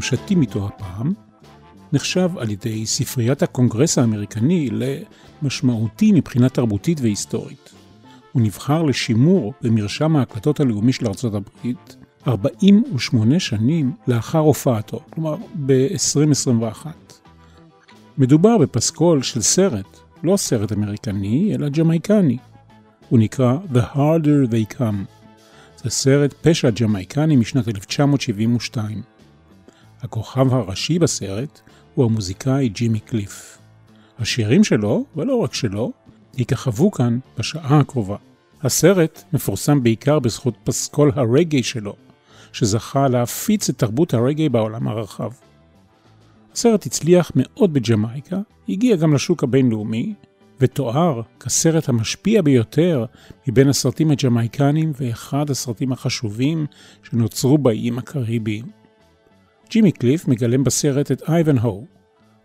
שאנחנו שטים איתו הפעם, נחשב על ידי ספריית הקונגרס האמריקני למשמעותי מבחינה תרבותית והיסטורית. הוא נבחר לשימור במרשם ההקלטות הלאומי של ארצות הברית 48 שנים לאחר הופעתו, כלומר ב-2021. מדובר בפסקול של סרט, לא סרט אמריקני, אלא ג'מייקני. הוא נקרא The Harder They Come. זה סרט פשע ג'מייקני משנת 1972. הכוכב הראשי בסרט הוא המוזיקאי ג'ימי קליף. השירים שלו, ולא רק שלו, יככבו כאן בשעה הקרובה. הסרט מפורסם בעיקר בזכות פסקול הרגעי שלו, שזכה להפיץ את תרבות הרגעי בעולם הרחב. הסרט הצליח מאוד בג'מייקה, הגיע גם לשוק הבינלאומי, ותואר כסרט המשפיע ביותר מבין הסרטים הג'מייקנים ואחד הסרטים החשובים שנוצרו באיים הקריביים. ג'ימי קליף מגלם בסרט את אייבנהו.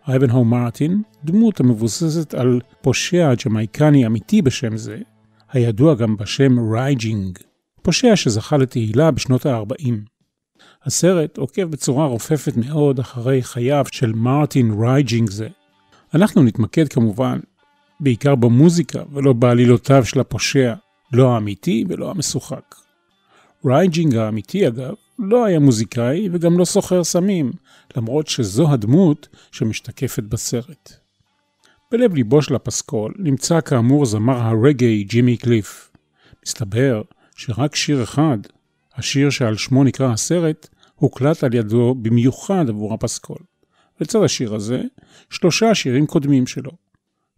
אייבנהו מרטין, דמות המבוססת על פושע ג'מייקני אמיתי בשם זה, הידוע גם בשם רייג'ינג, פושע שזכה לתהילה בשנות ה-40. הסרט עוקב בצורה רופפת מאוד אחרי חייו של מרטין רייג'ינג זה. אנחנו נתמקד כמובן בעיקר במוזיקה ולא בעלילותיו של הפושע, לא האמיתי ולא המשוחק. רייג'ינג האמיתי אגב, לא היה מוזיקאי וגם לא סוחר סמים, למרות שזו הדמות שמשתקפת בסרט. בלב ליבו של הפסקול נמצא כאמור זמר הרגאיי ג'ימי קליף. מסתבר שרק שיר אחד, השיר שעל שמו נקרא הסרט, הוקלט על ידו במיוחד עבור הפסקול. לצד השיר הזה, שלושה שירים קודמים שלו.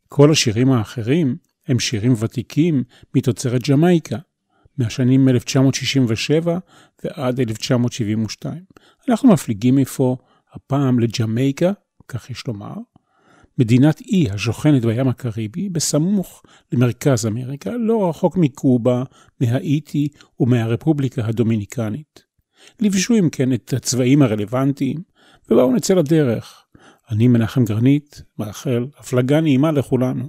כל השירים האחרים הם שירים ותיקים מתוצרת ג'מייקה, מהשנים 1967 ועד 1972. אנחנו מפליגים אפוא הפעם לג'מייקה, כך יש לומר, מדינת אי השוכנת בים הקריבי, בסמוך למרכז אמריקה, לא רחוק מקובה, מהאיטי ומהרפובליקה הדומיניקנית. לבשו אם כן את הצבעים הרלוונטיים, ובואו נצא לדרך. אני מנחם גרנית, מאחל הפלגה נעימה לכולנו.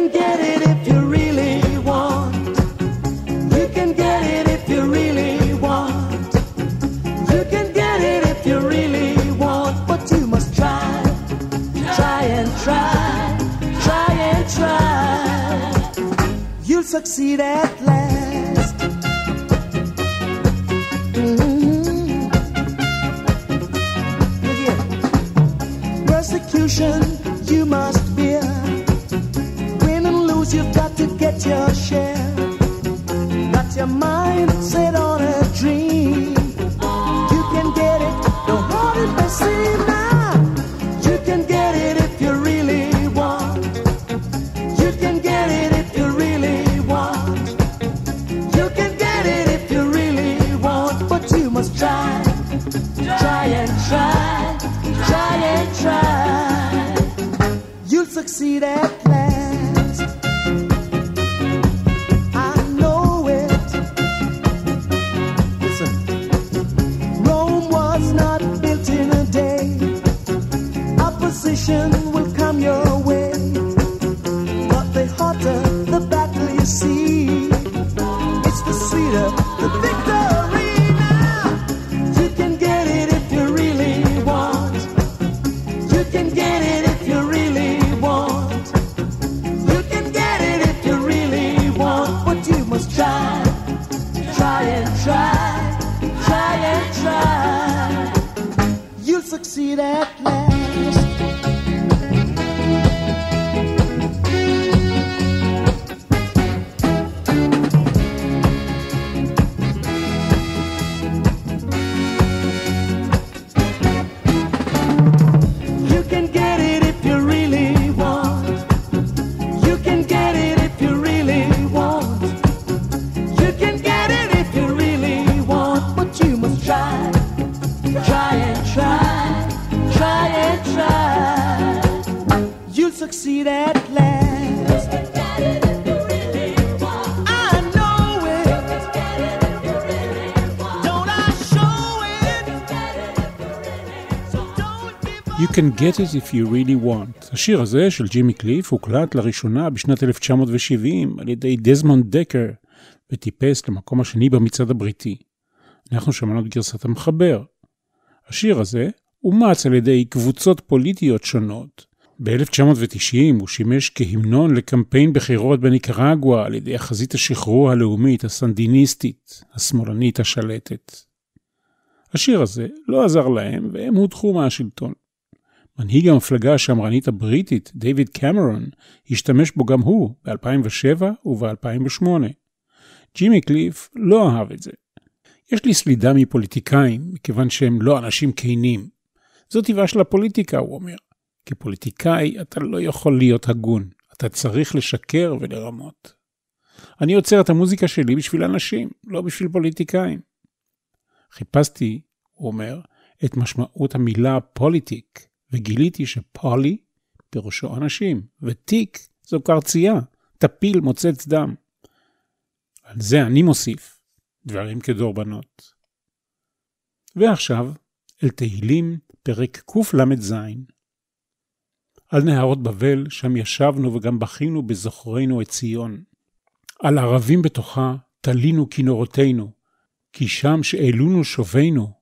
You can get it if you really want. You can get it if you really want. You can get it if you really want. But you must try, try and try, try and try. You'll succeed at last. Succeed at last. Get it if you really want. השיר הזה של ג'ימי קליף הוקלט לראשונה בשנת 1970 על ידי דזמונד דקר וטיפס למקום השני במצעד הבריטי. אנחנו שמענו את גרסת המחבר. השיר הזה אומץ על ידי קבוצות פוליטיות שונות. ב-1990 הוא שימש כהמנון לקמפיין בחירות בניקרגואה על ידי החזית השחרור הלאומית הסנדיניסטית, השמאלנית השלטת. השיר הזה לא עזר להם והם הודחו מהשלטון. מנהיג המפלגה השמרנית הבריטית, דיוויד קמרון, השתמש בו גם הוא ב-2007 וב-2008. ג'ימי קליף לא אהב את זה. יש לי סלידה מפוליטיקאים, מכיוון שהם לא אנשים כנים. זו טבעה של הפוליטיקה, הוא אומר. כפוליטיקאי אתה לא יכול להיות הגון, אתה צריך לשקר ולרמות. אני יוצר את המוזיקה שלי בשביל אנשים, לא בשביל פוליטיקאים. חיפשתי, הוא אומר, את משמעות המילה פוליטיק, וגיליתי שפולי פירושו אנשים, וטיק זו קרצייה, טפיל מוצץ דם. על זה אני מוסיף דברים כדורבנות. ועכשיו, אל תהילים, פרק קל"ז. על נהרות בבל, שם ישבנו וגם בכינו בזוכרנו את ציון. על ערבים בתוכה, תלינו כינורותינו, כי שם שאלונו שובינו,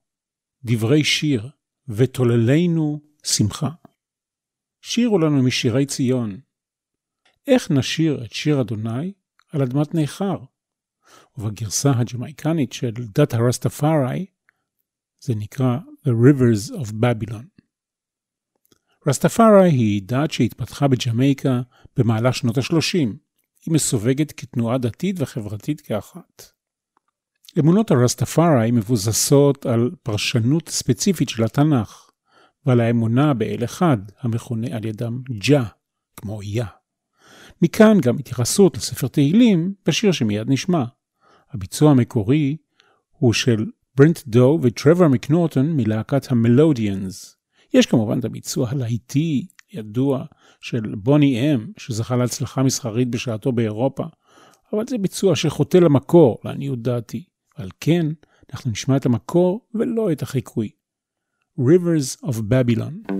דברי שיר, ותוללנו שמחה. שירו לנו משירי ציון. איך נשיר את שיר אדוני על אדמת ניכר? ובגרסה הג'מייקנית של דת הרסטפארי, זה נקרא The Rivers of Babylon. רסטפארי היא דת שהתפתחה בג'מייקה במהלך שנות ה-30. היא מסווגת כתנועה דתית וחברתית כאחת. אמונות הרסטפארי מבוססות על פרשנות ספציפית של התנ"ך, ועל האמונה באל אחד, המכונה על ידם ג'ה, כמו יה. מכאן גם התייחסות לספר תהילים בשיר שמיד נשמע. הביצוע המקורי הוא של ברנט דו וטרוור מקנורטון מלהקת המלודיאנס. יש כמובן את הביצוע הלהיטי ידוע של בוני אם, שזכה להצלחה מסחרית בשעתו באירופה, אבל זה ביצוע שחוטא למקור, לעניות דעתי. על כן, אנחנו נשמע את המקור ולא את החיקוי. Rivers of Babylon.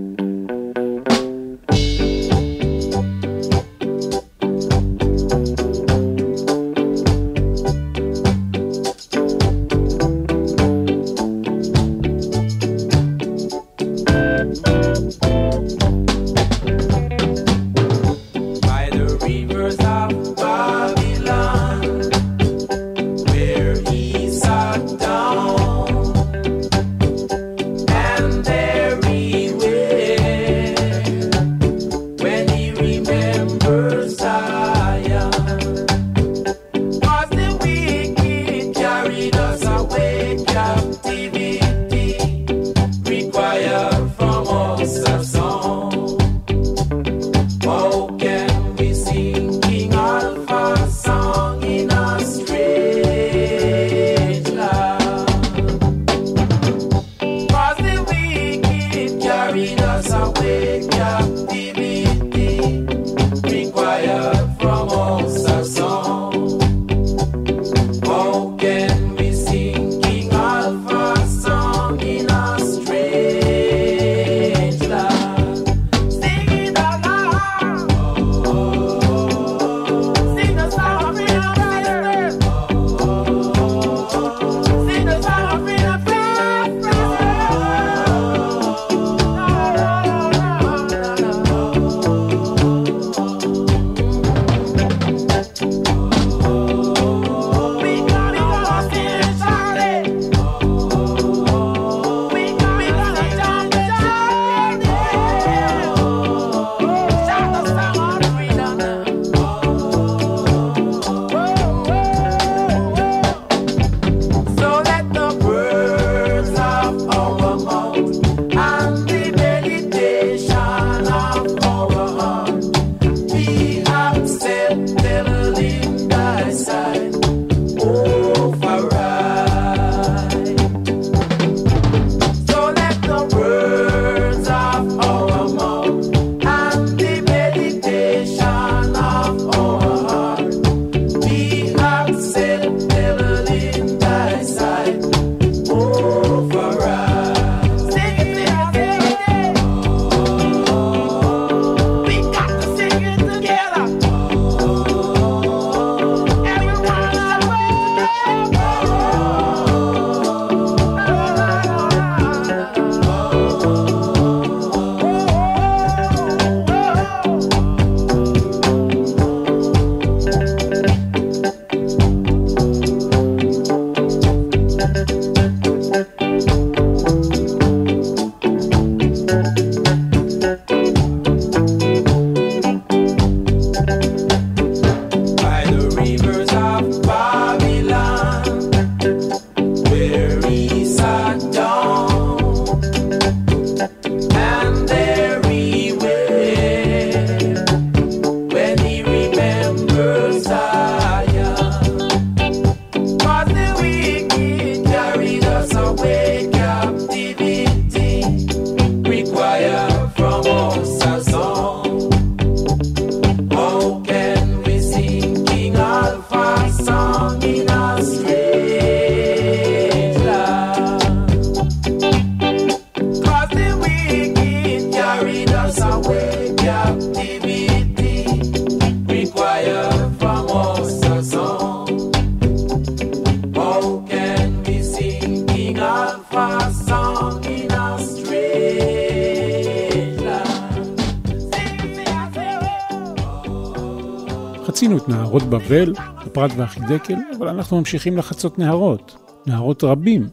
הפרת והחידקל, אבל אנחנו ממשיכים לחצות נהרות, נהרות רבים.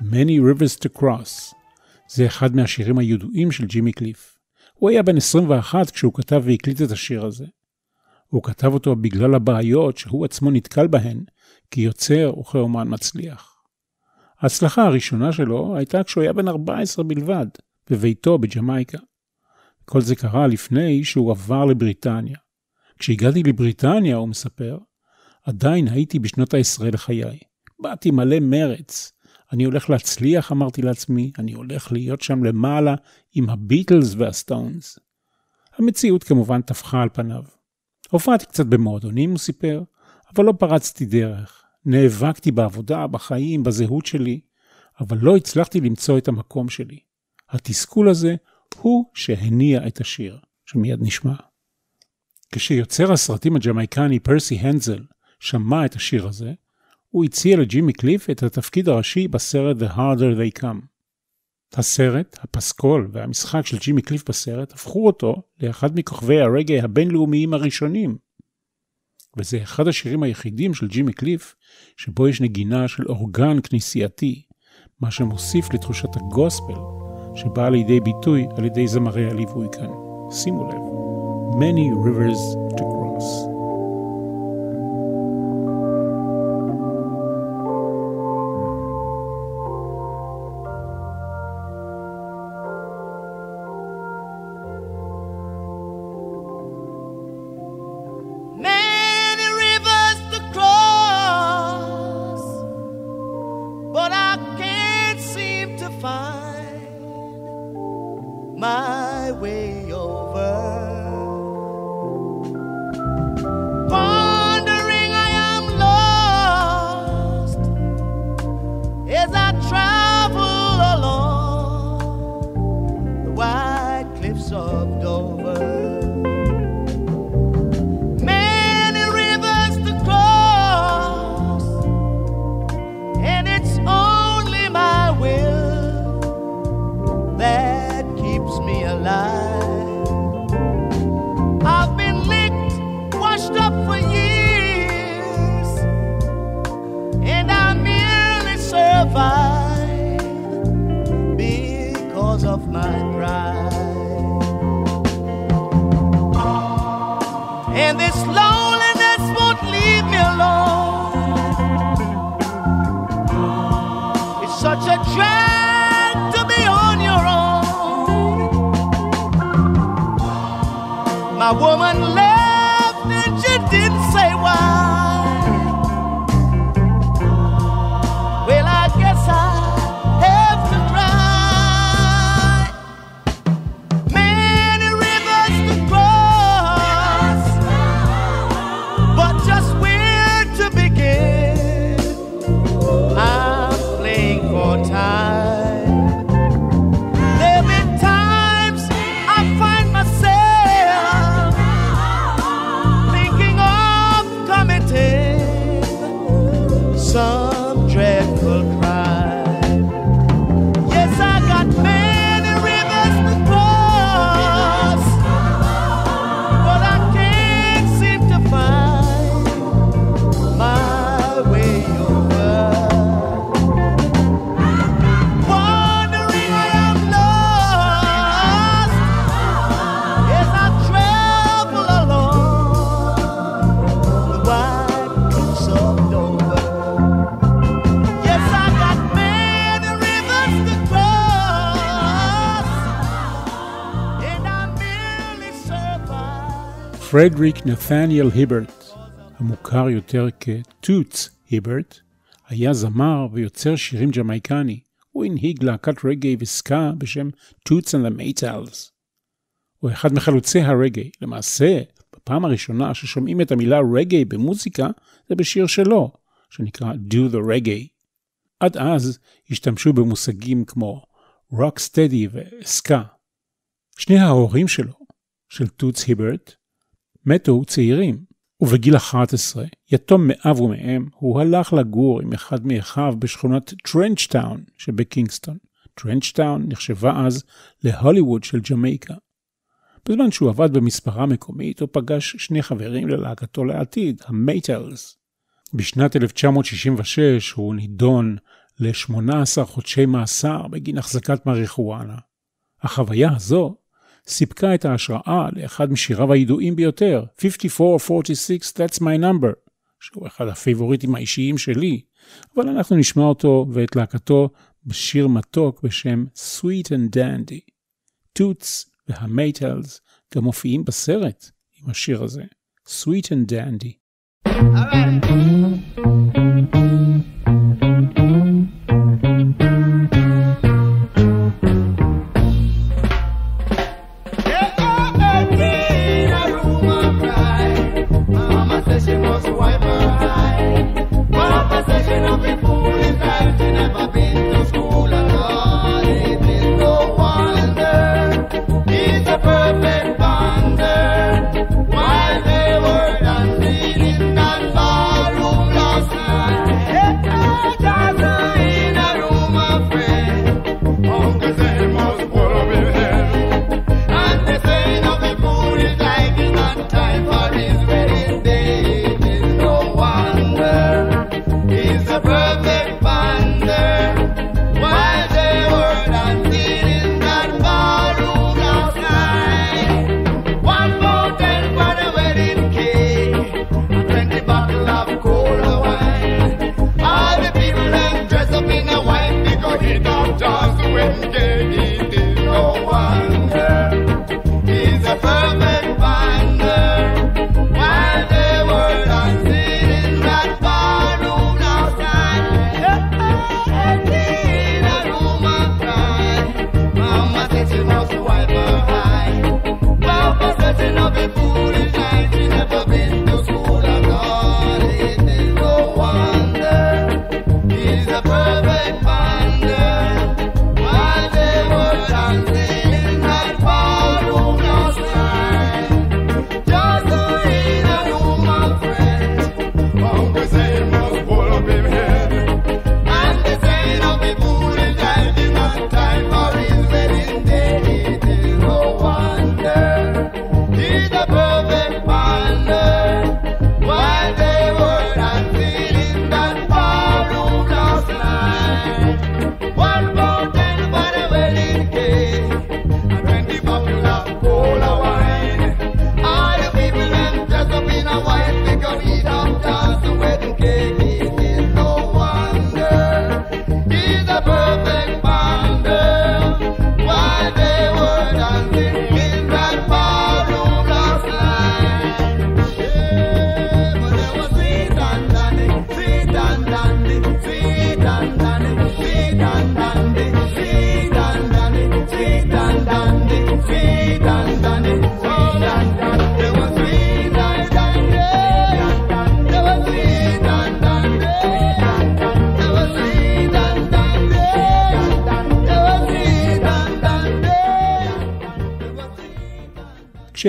Many Rivers to Cross. זה אחד מהשירים הידועים של ג'ימי קליף. הוא היה בן 21 כשהוא כתב והקליט את השיר הזה. הוא כתב אותו בגלל הבעיות שהוא עצמו נתקל בהן כיוצר וכאומן מצליח. ההצלחה הראשונה שלו הייתה כשהוא היה בן 14 בלבד, בביתו בג'מייקה. כל זה קרה לפני שהוא עבר לבריטניה. כשהגעתי לבריטניה, הוא מספר, עדיין הייתי בשנות העשרה לחיי. באתי מלא מרץ. אני הולך להצליח, אמרתי לעצמי, אני הולך להיות שם למעלה עם הביטלס והסטונס. המציאות כמובן טפחה על פניו. הופעתי קצת במועדונים, הוא סיפר, אבל לא פרצתי דרך. נאבקתי בעבודה, בחיים, בזהות שלי, אבל לא הצלחתי למצוא את המקום שלי. התסכול הזה הוא שהניע את השיר, שמיד נשמע. כשיוצר הסרטים הג'מייקני פרסי הנזל שמע את השיר הזה, הוא הציע לג'ימי קליף את התפקיד הראשי בסרט The Harder They Come. הסרט, הפסקול והמשחק של ג'ימי קליף בסרט הפכו אותו לאחד מכוכבי הרגעי הבינלאומיים הראשונים. וזה אחד השירים היחידים של ג'ימי קליף שבו יש נגינה של אורגן כנסייתי, מה שמוסיף לתחושת הגוספל שבאה לידי ביטוי על ידי זמרי הליווי כאן. שימו לב, many rivers to cross. פרדריק נתניאל היברט, המוכר יותר כטוטס היברט, היה זמר ויוצר שירים ג'מייקני. הוא הנהיג להקת רגעי וסקה בשם and the Maytals. הוא אחד מחלוצי הרגעי. למעשה, בפעם הראשונה ששומעים את המילה רגעי במוזיקה, זה בשיר שלו, שנקרא Do the Reggae. עד אז השתמשו במושגים כמו רוקסטדי וסקה. שני ההורים שלו, של טוטס היברט, מתו צעירים, ובגיל 11, יתום מאב ומאם, הוא הלך לגור עם אחד מאחיו בשכונת טרנצ'טאון שבקינגסטון. טרנצ'טאון נחשבה אז להוליווד של ג'מייקה. בזמן שהוא עבד במספרה מקומית, הוא פגש שני חברים ללהקתו לעתיד, המייטלס. בשנת 1966 הוא נידון ל-18 חודשי מאסר בגין החזקת מריחואנה. החוויה הזו סיפקה את ההשראה לאחד משיריו הידועים ביותר, 5446 That's My Number, שהוא אחד הפיבוריטים האישיים שלי, אבל אנחנו נשמע אותו ואת להקתו בשיר מתוק בשם Sweet and Dandy. טוטס והמייטלס גם מופיעים בסרט עם השיר הזה, Sweet and Dandy. Perfect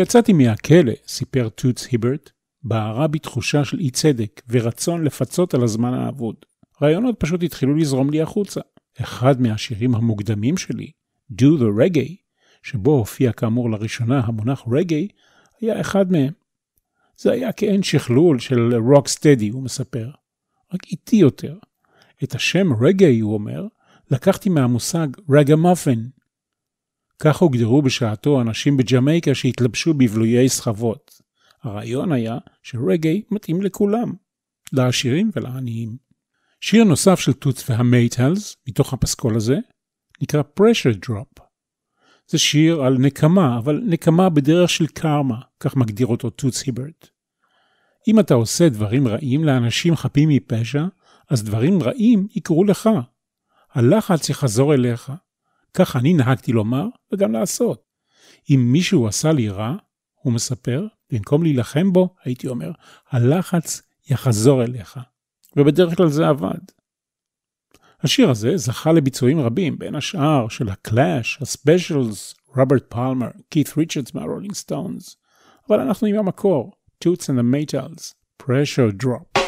כשיצאתי מהכלא, סיפר טוטס היברט, בערה בי תחושה של אי צדק ורצון לפצות על הזמן האבוד. רעיונות פשוט התחילו לזרום לי החוצה. אחד מהשירים המוקדמים שלי, Do the Reggae, שבו הופיע כאמור לראשונה המונח רגאיי, היה אחד מהם. זה היה כעין שכלול של rocksteady, הוא מספר, רק איטי יותר. את השם רגאיי, הוא אומר, לקחתי מהמושג ragamuffin, כך הוגדרו בשעתו אנשים בג'מייקה שהתלבשו בבלויי סחבות. הרעיון היה שרגעי מתאים לכולם, לעשירים ולעניים. שיר נוסף של טוץ והמייטלס, מתוך הפסקול הזה, נקרא pressure drop. זה שיר על נקמה, אבל נקמה בדרך של קרמה, כך מגדיר אותו טוץ היברט. אם אתה עושה דברים רעים לאנשים חפים מפשע, אז דברים רעים יקרו לך. הלחץ יחזור אליך. כך אני נהגתי לומר וגם לעשות. אם מישהו עשה לי רע, הוא מספר, במקום להילחם בו, הייתי אומר, הלחץ יחזור אליך. ובדרך כלל זה עבד. השיר הזה זכה לביצועים רבים, בין השאר של הקלאש, הספיישלס, רוברט פלמר, קית' ריצ'רדס מהרולינג סטונס. אבל אנחנו עם המקור, Toots and the Maytals, Pressure Drop.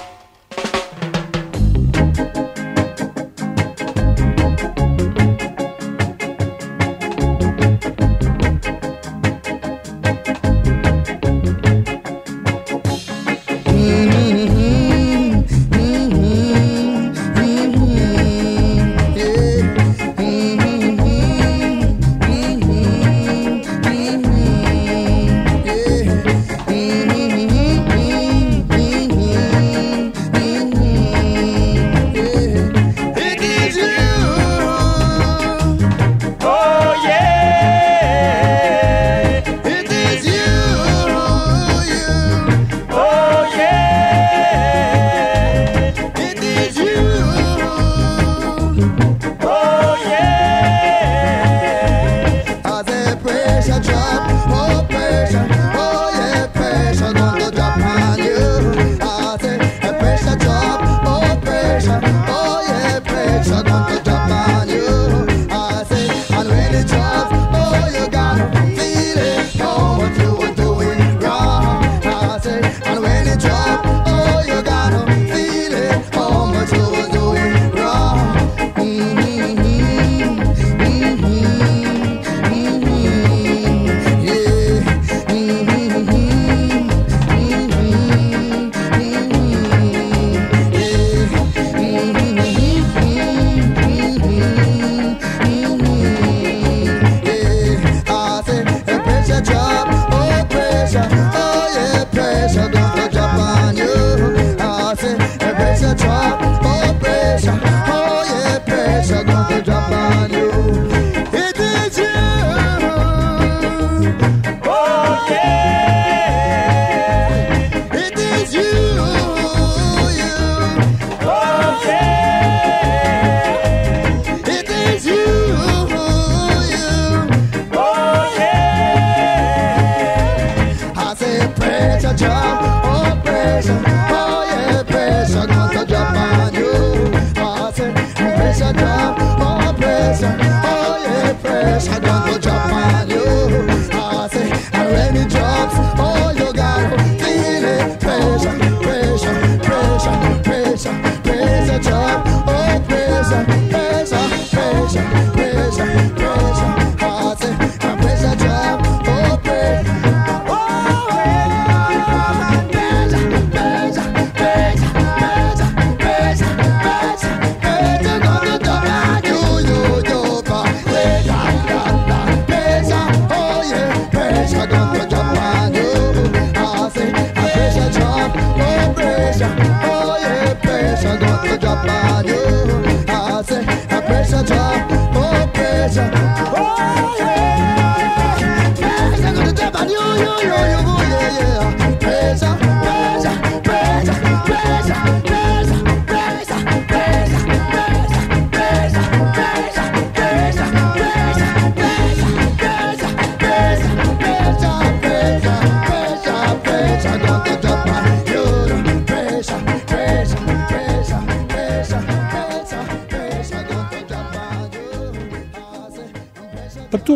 gracias a Dios.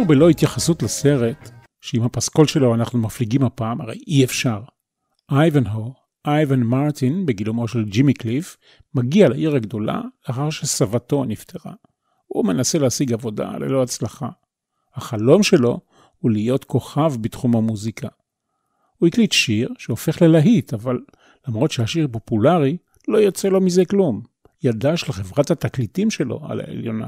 בלא התייחסות לסרט, שעם הפסקול שלו אנחנו מפליגים הפעם, הרי אי אפשר. אייבנהו, אייבן מרטין, בגילומו של ג'ימי קליף, מגיע לעיר הגדולה לאחר שסבתו נפטרה. הוא מנסה להשיג עבודה ללא הצלחה. החלום שלו הוא להיות כוכב בתחום המוזיקה. הוא הקליט שיר שהופך ללהיט, אבל למרות שהשיר פופולרי, לא יוצא לו מזה כלום. ידה של חברת התקליטים שלו על העליונה.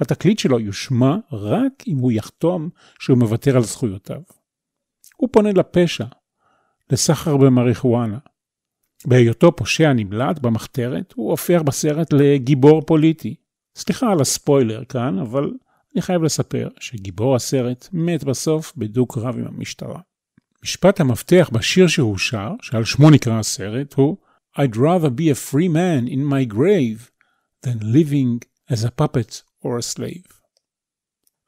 התקליט שלו יושמע רק אם הוא יחתום שהוא מוותר על זכויותיו. הוא פונה לפשע, לסחר במריחואנה. בהיותו פושע נמלט במחתרת, הוא הופך בסרט לגיבור פוליטי. סליחה על הספוילר כאן, אבל אני חייב לספר שגיבור הסרט מת בסוף בדו-קרב עם המשטרה. משפט המפתח בשיר שהוא שר, שעל שמו נקרא הסרט, הוא I'd rather be a free man in my grave than living as a puppet or a slave.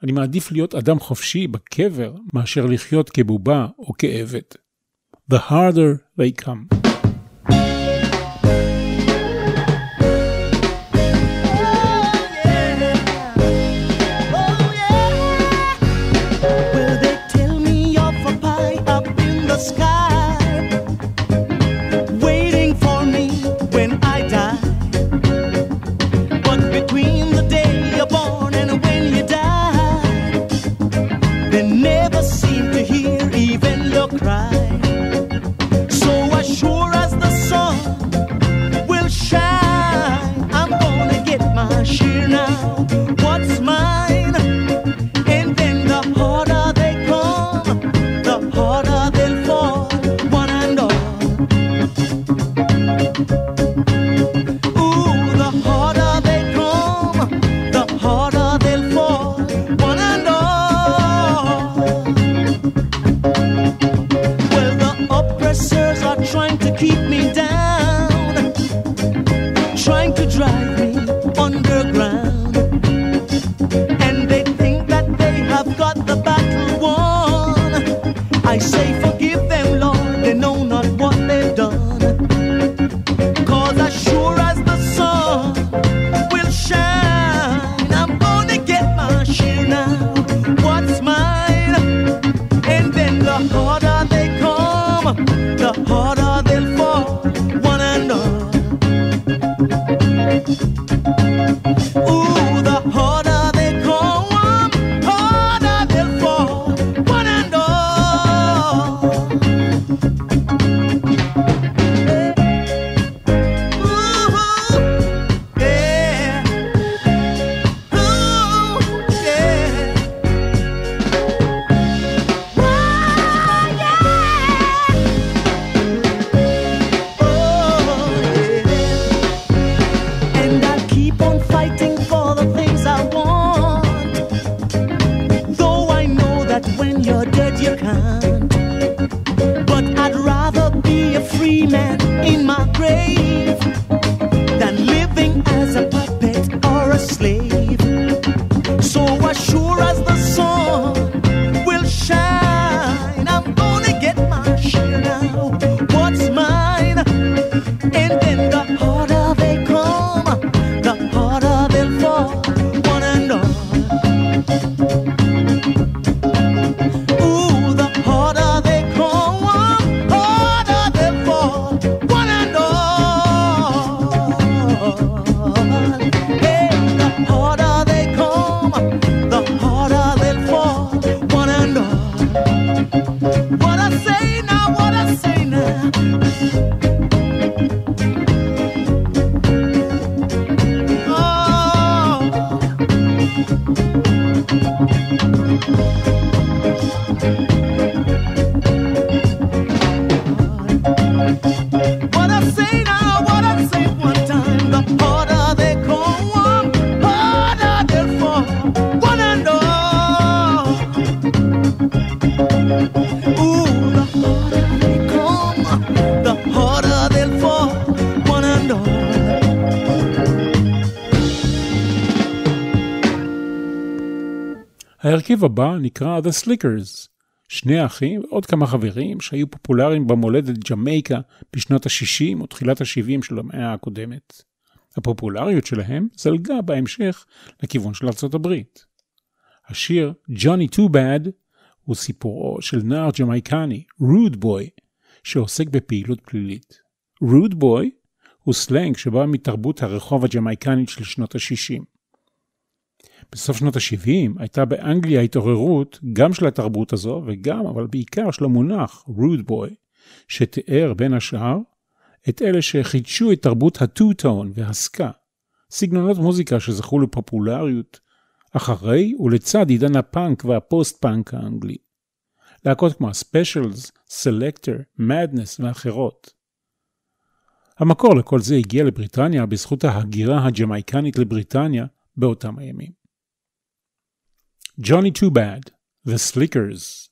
אני מעדיף להיות אדם חופשי בקבר מאשר לחיות כבובה או כעבד. The harder they come. ההרכב הבא נקרא The Slickers, שני אחים ועוד כמה חברים שהיו פופולריים במולדת ג'מייקה בשנות ה-60 או תחילת ה-70 של המאה הקודמת. הפופולריות שלהם זלגה בהמשך לכיוון של ארצות הברית. השיר Johnny Too Bad הוא סיפורו של נער ג'מייקני, rude boy, שעוסק בפעילות פלילית. Rude boy הוא סלנג שבא מתרבות הרחוב הג'מייקנית של שנות ה-60. בסוף שנות ה-70 הייתה באנגליה התעוררות גם של התרבות הזו וגם, אבל בעיקר של המונח rude boy, שתיאר בין השאר את אלה שחידשו את תרבות ה two-tone והסקה, סגנונות מוזיקה שזכו לפופולריות אחרי ולצד עידן הפאנק והפוסט-פאנק האנגלי. להקות כמו הספיישלס, סלקטר, מדנס ואחרות. המקור לכל זה הגיע לבריטניה בזכות ההגירה הג'מייקנית לבריטניה באותם הימים. Johnny Too Bad, The Slickers.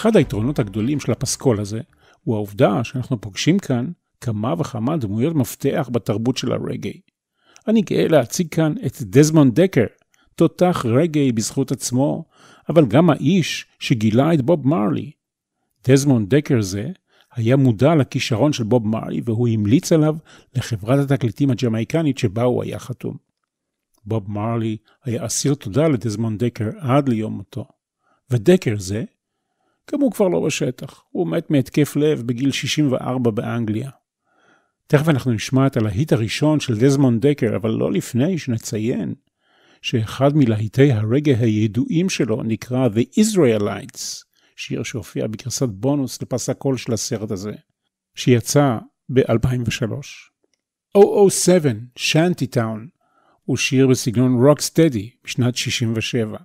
אחד היתרונות הגדולים של הפסקול הזה, הוא העובדה שאנחנו פוגשים כאן כמה וכמה דמויות מפתח בתרבות של הרגאיי. אני גאה להציג כאן את דזמונד דקר, תותח רגאיי בזכות עצמו, אבל גם האיש שגילה את בוב מרלי. דזמונד דקר זה היה מודע לכישרון של בוב מרלי והוא המליץ עליו לחברת התקליטים הג'מייקנית שבה הוא היה חתום. בוב מרלי היה אסיר תודה לדזמונד דקר עד ליום מותו. ודקר זה, גם הוא כבר לא בשטח, הוא מת מהתקף לב בגיל 64 באנגליה. תכף אנחנו נשמע את הלהיט הראשון של דזמונד דקר, אבל לא לפני שנציין שאחד מלהיטי הרגע הידועים שלו נקרא The Israelites, שיר שהופיע בגרסת בונוס לפס הקול של הסרט הזה, שיצא ב-2003. 007, Shanty Town, הוא שיר בסגנון steady משנת 67,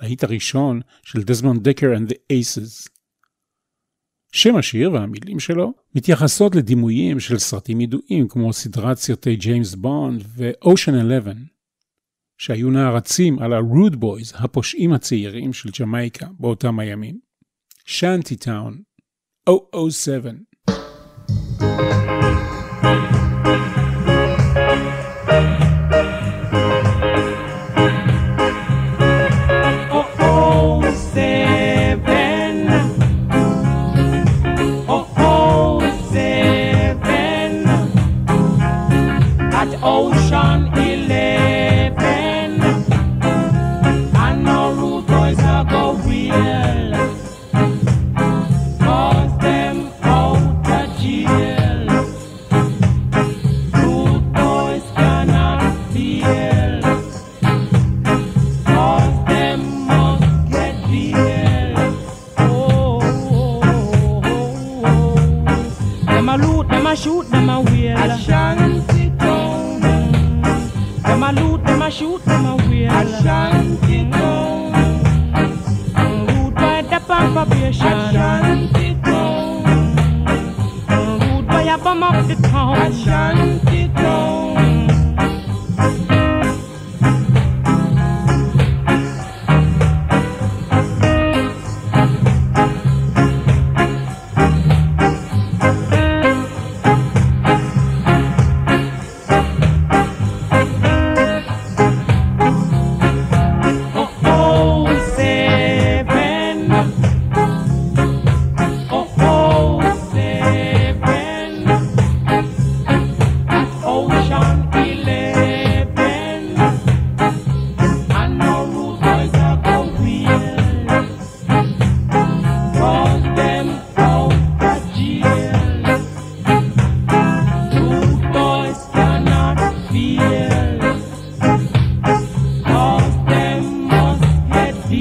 הלהיט הראשון של דזמונד דקר and the Aces. שם השיר והמילים שלו מתייחסות לדימויים של סרטים ידועים כמו סדרת סרטי ג'יימס בונד ו-Ocean 11, שהיו נערצים על ה-Rude Boys, הפושעים הצעירים של ג'מייקה באותם הימים. Shanty Town, 007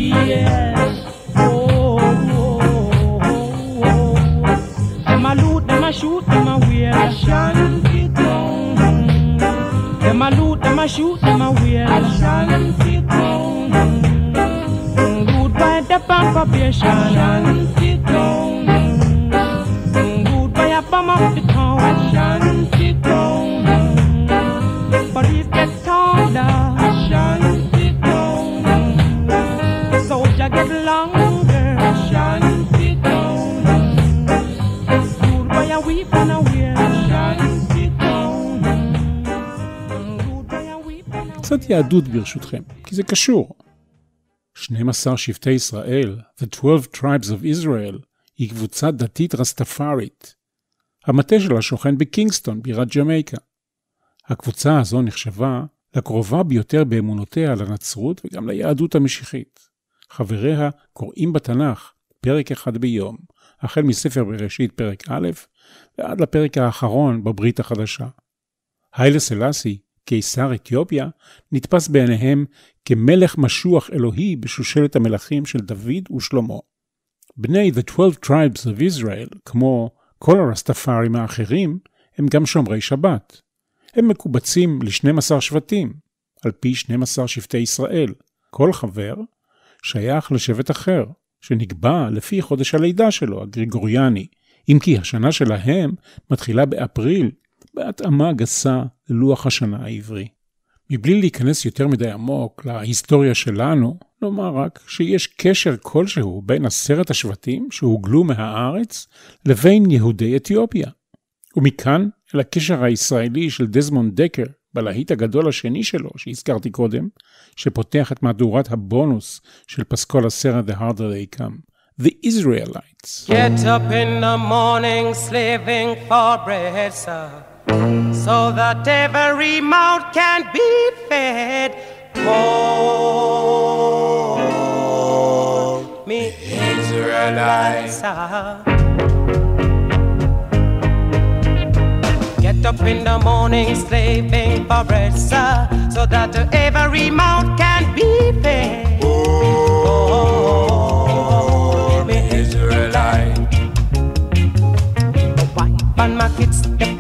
deal. Oh, oh, oh, oh. Them a loot, them a shoot, them a wear. Them a loot, them a shoot, יהדות ברשותכם, כי זה קשור. 12 שבטי ישראל, The 12 Tribes of Israel, היא קבוצה דתית רסטפארית. המטה שלה שוכן בקינגסטון, בירת ג'מייקה. הקבוצה הזו נחשבה לקרובה ביותר באמונותיה לנצרות וגם ליהדות המשיחית. חבריה קוראים בתנ"ך פרק אחד ביום, החל מספר בראשית פרק א' ועד לפרק האחרון בברית החדשה. היילה סלאסי, קיסר אתיופיה, נתפס בעיניהם כמלך משוח אלוהי בשושלת המלכים של דוד ושלמה. בני The 12 Tribes of Israel, כמו כל הרסטפארים האחרים, הם גם שומרי שבת. הם מקובצים ל-12 שבטים, על פי 12 שבטי ישראל. כל חבר שייך לשבט אחר, שנקבע לפי חודש הלידה שלו, הגריגוריאני, אם כי השנה שלהם מתחילה באפריל, בהתאמה גסה ללוח השנה העברי. מבלי להיכנס יותר מדי עמוק להיסטוריה שלנו, נאמר רק שיש קשר כלשהו בין עשרת השבטים שהוגלו מהארץ לבין יהודי אתיופיה. ומכאן אל הקשר הישראלי של דזמונד דקר בלהיט הגדול השני שלו, שהזכרתי קודם, שפותח את מהדורת הבונוס של פסקול הסרט The Harder They Come, The Israelites. Get up in the morning, slaving for bread, sir, so that every mouth can be fed. Call me Israelites. Get up in the morning, slaving for bread, sir, so that every mouth can be fed. Oh, me Israelite. Wife and my kids, they pack up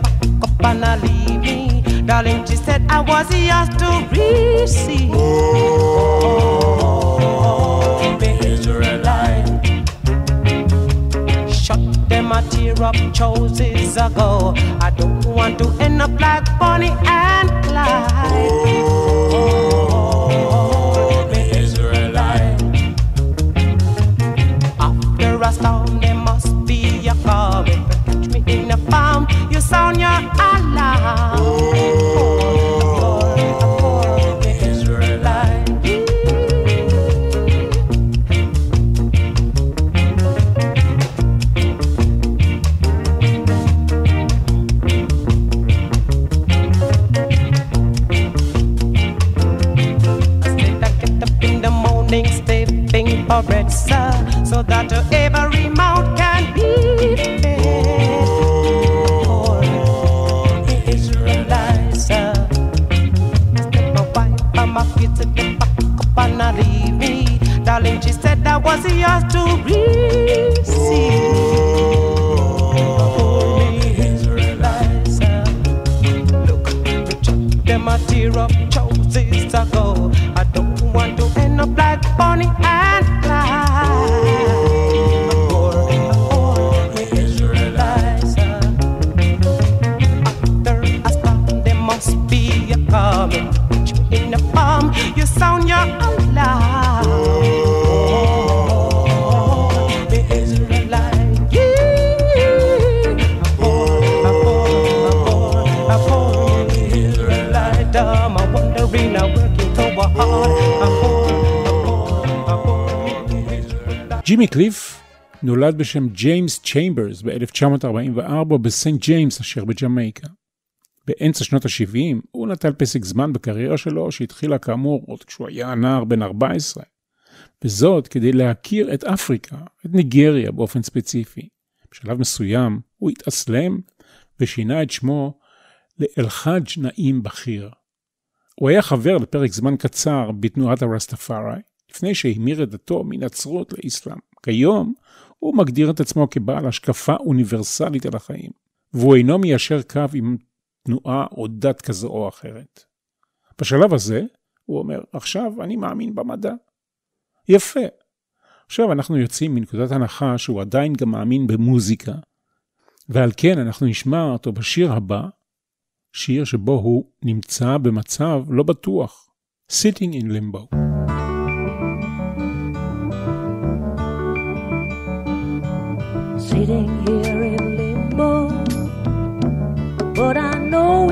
and leave me. Darling, she said I was yours to receive. Oh, Israelite. Shut them a tear up choices ago. I don't want to end up like Bonnie and Clyde. Oh, on your alarm. Oh, oh, in the morning, stepping for bread. ג'ימי קליף נולד בשם ג'יימס צ'יימברס ב-1944 בסנט ג'יימס אשר בג'מייקה. באמצע שנות ה-70 הוא נטל פסק זמן בקריירה שלו שהתחילה כאמור עוד כשהוא היה נער בן 14. וזאת כדי להכיר את אפריקה, את ניגריה באופן ספציפי. בשלב מסוים הוא התאסלם ושינה את שמו לאלחאג' נעים בכיר. הוא היה חבר לפרק זמן קצר בתנועת הרסטפארי, לפני שהמיר את דתו מנצרות לאסלאם. כיום הוא מגדיר את עצמו כבעל השקפה אוניברסלית על החיים, והוא אינו מיישר קו עם תנועה או דת כזו או אחרת. בשלב הזה, הוא אומר, עכשיו אני מאמין במדע. יפה. עכשיו אנחנו יוצאים מנקודת הנחה שהוא עדיין גם מאמין במוזיקה, ועל כן אנחנו נשמע אותו בשיר הבא, שיר שבו הוא נמצא במצב לא בטוח, Sitting in Limbo. Sitting here in limbo. But I know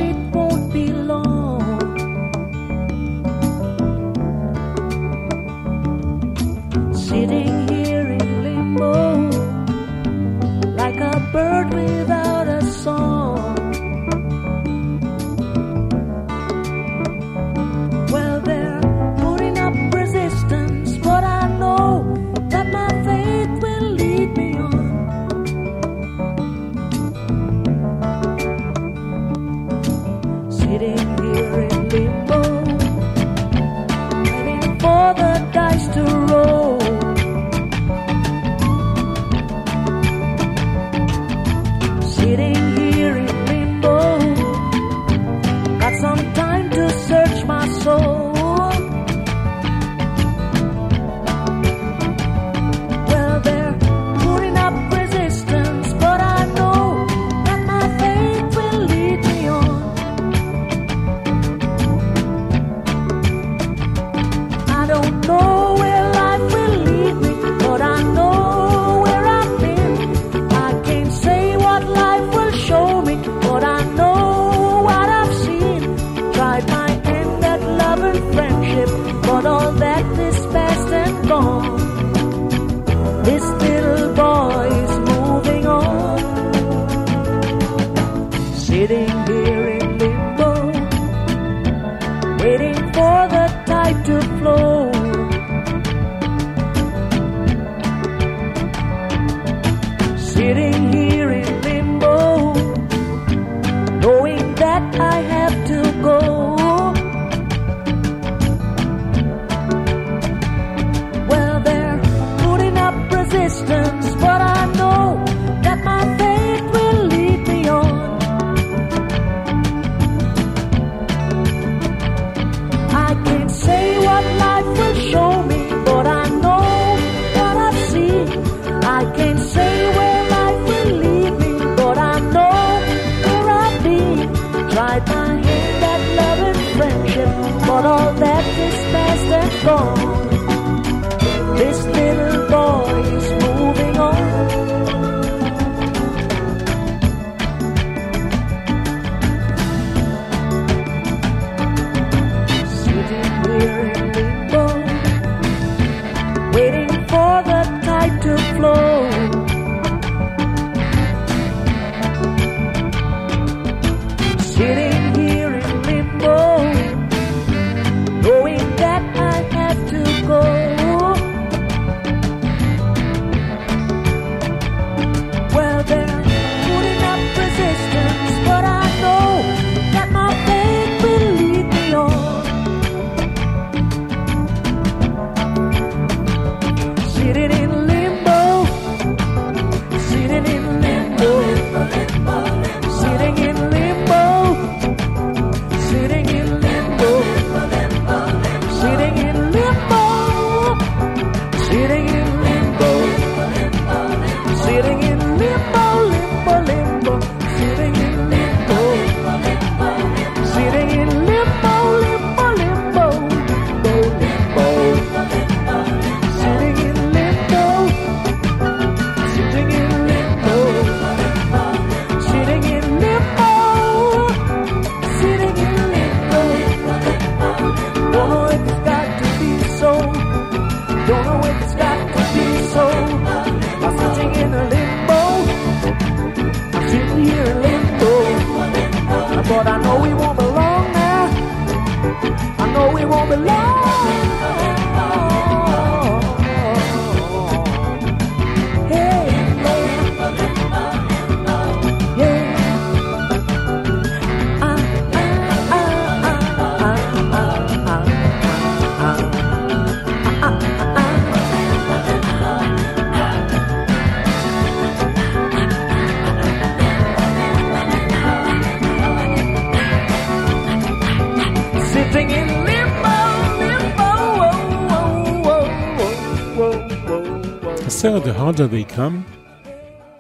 הסרט The Harder They Come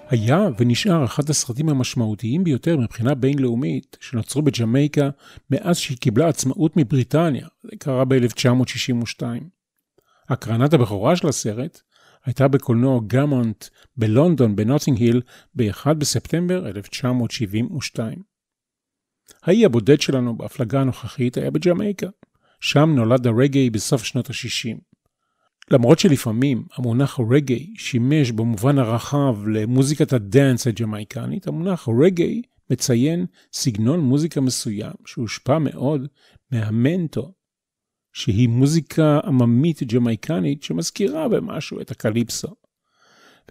היה ונשאר אחד הסרטים המשמעותיים ביותר מבחינה בינלאומית שנוצרו בג'מייקה מאז שהיא קיבלה עצמאות מבריטניה, זה קרה ב-1962. הקרנת הבכורה של הסרט הייתה בקולנוע גמונט בלונדון בנוטינג היל ב-1 בספטמבר 1972. האי הבודד שלנו בהפלגה הנוכחית היה בג'מייקה. שם נולד הרגעי בסוף שנות ה-60. למרות שלפעמים המונח רגאיי שימש במובן הרחב למוזיקת ה dance הג'מייקנית, המונח רגאיי מציין סגנון מוזיקה מסוים שהושפע מאוד מהמנטו, שהיא מוזיקה עממית ג'מייקנית שמזכירה במשהו את הקליפסו,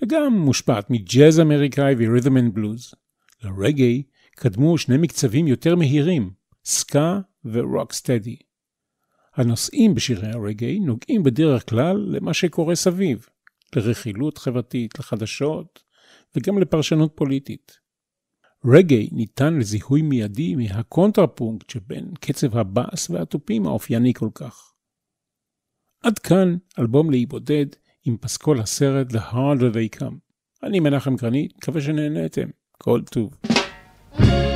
וגם מושפעת מג'אז אמריקאי ו rhythm and blues. לרגאיי קדמו שני מקצבים יותר מהירים, סקה ו rock steady. הנושאים בשירי הרגאיי נוגעים בדרך כלל למה שקורה סביב, לרכילות חברתית, לחדשות וגם לפרשנות פוליטית. רגאיי ניתן לזיהוי מיידי מהקונטרפונקט שבין קצב הבאס והתופים האופייני כל כך. עד כאן אלבום לאי בודד עם פסקול הסרט The Harder They Come. אני מנחם גרנית, מקווה שנהנתם. כל טוב. thank